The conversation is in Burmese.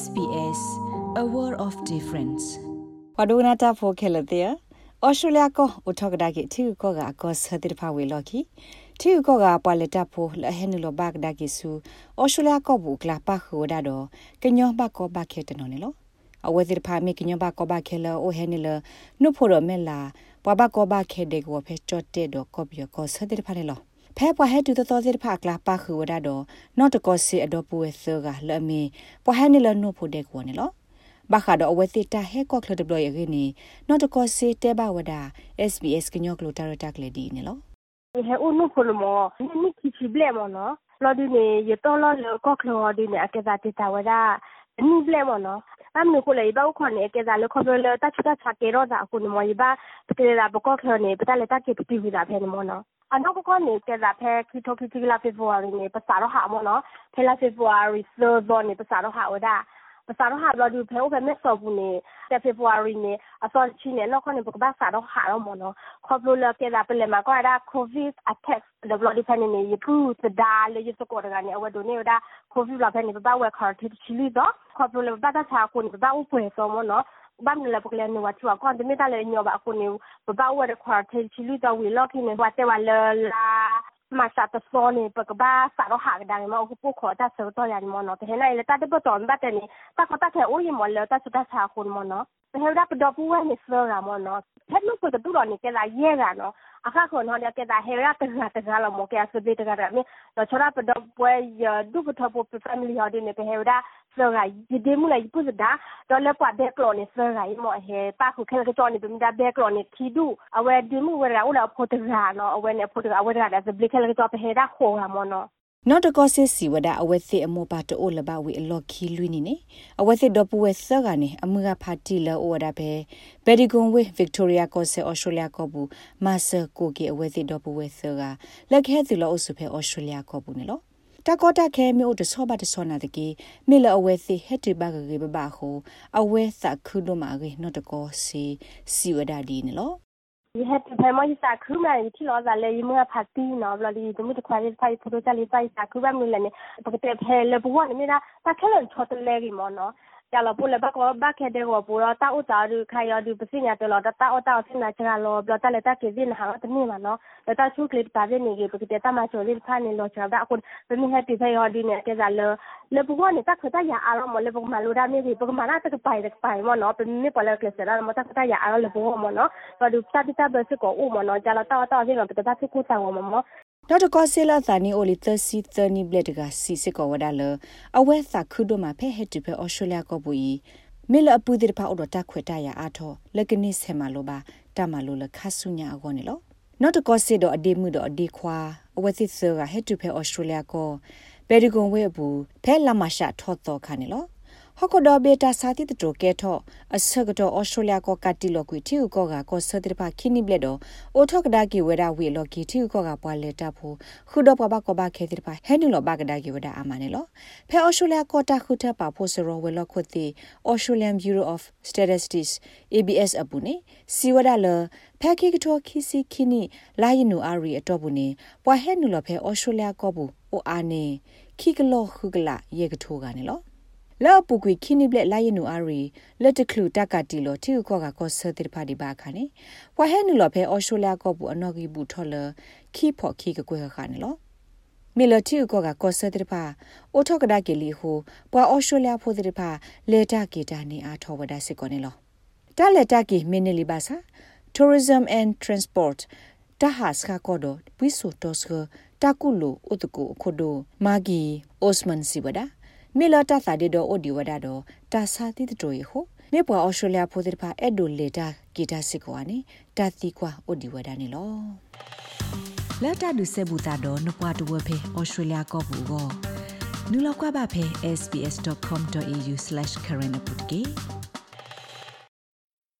SBS a world of difference ဝဒုနာတာဖိုခဲလတဲ့ဩစတြေးလျကိုဥထကဒါကိတီကိုကအကောဆတိဖာဝေလော်ကီတီကိုကပွာလက်တာဖိုလဟဲနလိုဘက်ဒါကိဆူဩစတြေးလျကိုဘူးကလာပါခိုဒါတော့ကညောဘကောဘခဲတနော်နေလောအဝဲတိဖာမိကညောဘကောဘခဲလောအိုဟဲနလနုဖိုရမဲလာပွာဘကောဘခဲဒေကိုဖဲချော့တဲ့တော့ကောပြကောဆတိဖာနေလော ဖဲပွားဟဲတူတော်စစ်ဖာကလာပါခူဝဒါတော့နော့တကောစီအတော့ပွေသကလအမီပွားဟဲနီလနုဖို့တဲ့ကောနေလောဘာခါတော့အဝဲစစ်တာဟဲကော့ကလဒဘလရင်းနီနော့တကောစီတဲဘဝဒါ SBS ကညောကလိုတာရတက်လေဒီနေလောဟဲဦးနုဖို့လမောနိခိချိဘလဲမောနော်လော်ဒီနေရတော့လော်ကော့ကလောဒီနေအကစားတတာဝဒါနိဘလဲမောနော်အမ်နုကိုလေဘာခွန်နေကစားလခေါ်လို့တချတာချကေရောဒါအခုနမောရပါတကယ်လာဘကော့ကလောနေပတလက်တကေပတိဝိဒါဖဲနေမောနော် အနောက်ကကနေကလာဖဲခီတိုခီတီလာဖေဖော်ဝါရီနေပစာတော့ဟာမောနော်ဖဲလာဖေဖော်ဝါရီဆိုတော့နေပစာတော့ဟာဝဒါပစာတော့ဟာဘလဒူဖဲ over မက်ဆော့ဘူးနေတဲ့ဖေဖော်ဝါရီနေအစောချီနေနောက်ခနေပကဘာစာတော့ဟာတော့မောနော်ခေါပလိုလာကလာပလေမှာကွာဒါ covid attack the blood depend နေရပူသဒါလေရစကောတကနေအဝဒိုနေဒါ covid လာဖဲနေပပဝဲခါတီချီလီတော့ခေါပလိုလာပတာချာကိုနေပပဥပွဲစောမောနော် บ้านเราพวกเรนวัดชัวก่อนจะไม่ได้เลยเนาะแบบคนเนี่ยบ้าว่าจะควาเทชิลุจะวิลล็อกที่เนี่ยวัดแต่ว่าเลลามาสาตโซนี่ปกบ้าสารหากดังมาโอ้กูขอตาเสือตัวยันมอนเนาะแต่เห็นอะไรตาได้ปตอนบ้าแต่นี่ตาเขาตาแค่โอ้ยมอนแล้วตาสุดาชาคนมอนเนาะแต่เห็นได้ปดอผู้ว่าเนี่ยเสือรามอนเนาะแค่ลูกกูจะดูหล่อนี่แกลายแย่กันเนาะ အခါခွန်ဟောရကဲဒါဟေရတကတကလာမောကရစပိတကရမေတော့ချရာပဒပွဲရဒုပထပပဖမီလီဟောဒီနေ pe hera so ga yide mu la yipu da do le kwa be klo ni so ga mo he pa khu khel ke choni bim da be klo ni thi du awe di mu we ra u la pho ta no awe ne pho ta awe da da zbli khel ke to pe hera kho ga mo no နော်တကောစစ်စီဝဒအဝဲသိအမောပါတိုလဘဝီအလော်ခီလွီနီနေအဝဲသိဒပဝဲဆကနေအမှုကဖာတီလောဝဒပဲဘယ်ဒီကွန်ဝေဗစ်တိုရီယာကောဆေအော်စတြေးလျကောဘူးမာဆာကိုကေအဝဲသိဒပဝဲဆကလက်ခဲသူလောအဆုဖဲအော်စတြေးလျကောဘူးနေလောတကောတခဲမြို့တဆောဘတဆောနာတကေမေလအဝဲသိဟက်တီဘဂရေဘဘခုအဝဲသခုဒမရေနော်တကောစီစီဝဒဒီနေလော you had to pay more sa kuma ni ti lo za le yi mo pa ti no lo li du mi de kwa li sai photo cha li sai sa kuma mi le ne pa ke te phe le bu wa ni mi da ta ke le chot le ri mo no ကြလောပူလဘကောဘခဲတဲ့ကိုပူတော့တာဥတာရခိုင်ရဒီပစညာတလောတာအတာစနာချာလောဘလတလက်တာကေဇင်းဟာတမီမနော်လတာချူကလစ်တာရနေကေပကိတမချိုလစ်ဖာနေလောချာဒါအခုပမီဟတိဖေယောဒီနေကေဇာလလေပူဝနေတာခတာရအားမလေပူမလူဒါမီပကမနာတကပိုင်တကပိုင်မနော်ပမီပလကလစရာမတခတာရအားလေပူမနော်ဘာဒူတာတိတာဘစကိုဥမနော်ကြလောတာတာဒီလောပတတာတိကူတာဝမမ နောက်တကောဆေလာသနီအိုလီသစီသနီဘလက်တကစီစစ်ကောဝဒါလအဝဲသခုဒိုမှာဖဲဟက်တူဖဲအော်စတြေးလျကောပူီမေလအပူဒီဖာအော်ဒတာခွေတရအားထောလက်ကနိဆေမာလိုပါတမလိုလခဆုညာအကောနေလောနောက်တကောဆေတော့အဒီမှုတော့အဒီခွာအဝဲစစ်ဆာကဟက်တူဖဲအော်စတြေးလျကောဘယ်ဒီကွန်ဝဲဘူးဖဲလာမရှာထော့တော့ခါနေလော ဟကဒဘေတာစာတိတကဲထောအစကတော့ဩစတြေးလျကကတိလောကွေတီဥကောကကောဆဒရပါခိနိဘလက်တော့အိုထောကဒါကီဝဒဝေလောကီတီဥကောကပွာလက်တာဖို့ခုတော့ပပကဘခဲတိပါဟဲနုလောဘကဒါကီဝဒအာမနေလောဖဲဩစတြေးလျကတာခုထပါဖို့စရောဝေလောခွတ်တီ Australian Bureau of Statistics ABS အပူနေစီဝဒလဖဲခိကထောခီစီခိနိလာယနူအာရီအတော့ဘူးနေပွာဟဲနုလောဖဲဩစတြေးလျကောဘူးအိုအာနေခိကလောခုကလာယေကထိုးကနေလော လောပုကွေခိနိဘလက်လာယနူအာရီလက်တကလူတက်ကတီလောတီကောကကောဆာတိဖာဒီဘာခါနေဝဟဲနူလောဖဲအော်စတြေးလျကောဘူးအနော်ဂီဘူးထော်လခိဖို့ခိကကွေခါနေလောမီလတီကောကကောဆာတိဖာအိုထောကဒါကေလီဟိုပွာအော်စတြေးလျဖို့တိဖာလေတာကေတာနေအားထောဝဒါစစ်ကောနေလောတာလက်တာကေမင်းနေလီဘာစာ tourism and transport တဟစခကောဒဝိဆိုတောစကတာကုလိုဥတကူခိုဒိုမာဂီအိုစမန်စီဝဒါ မေလာတာသာဒေဒိုအိုဒီဝဒါတော့တာစာတိတတိုရဟိုမေပွာဩစတြေးလျဖိုးတဲ့ဖာအဲ့ဒိုလေတာဂီတာစစ်ကွာနေတာတိကွာအိုဒီဝဒါနေလောလက်တာဒုဆေဘူတာတော့နပွားတဝဖေဩစတြေးလျကောဘူးကောနူလောက်ကွာပါဖေ sbs.com.au/current update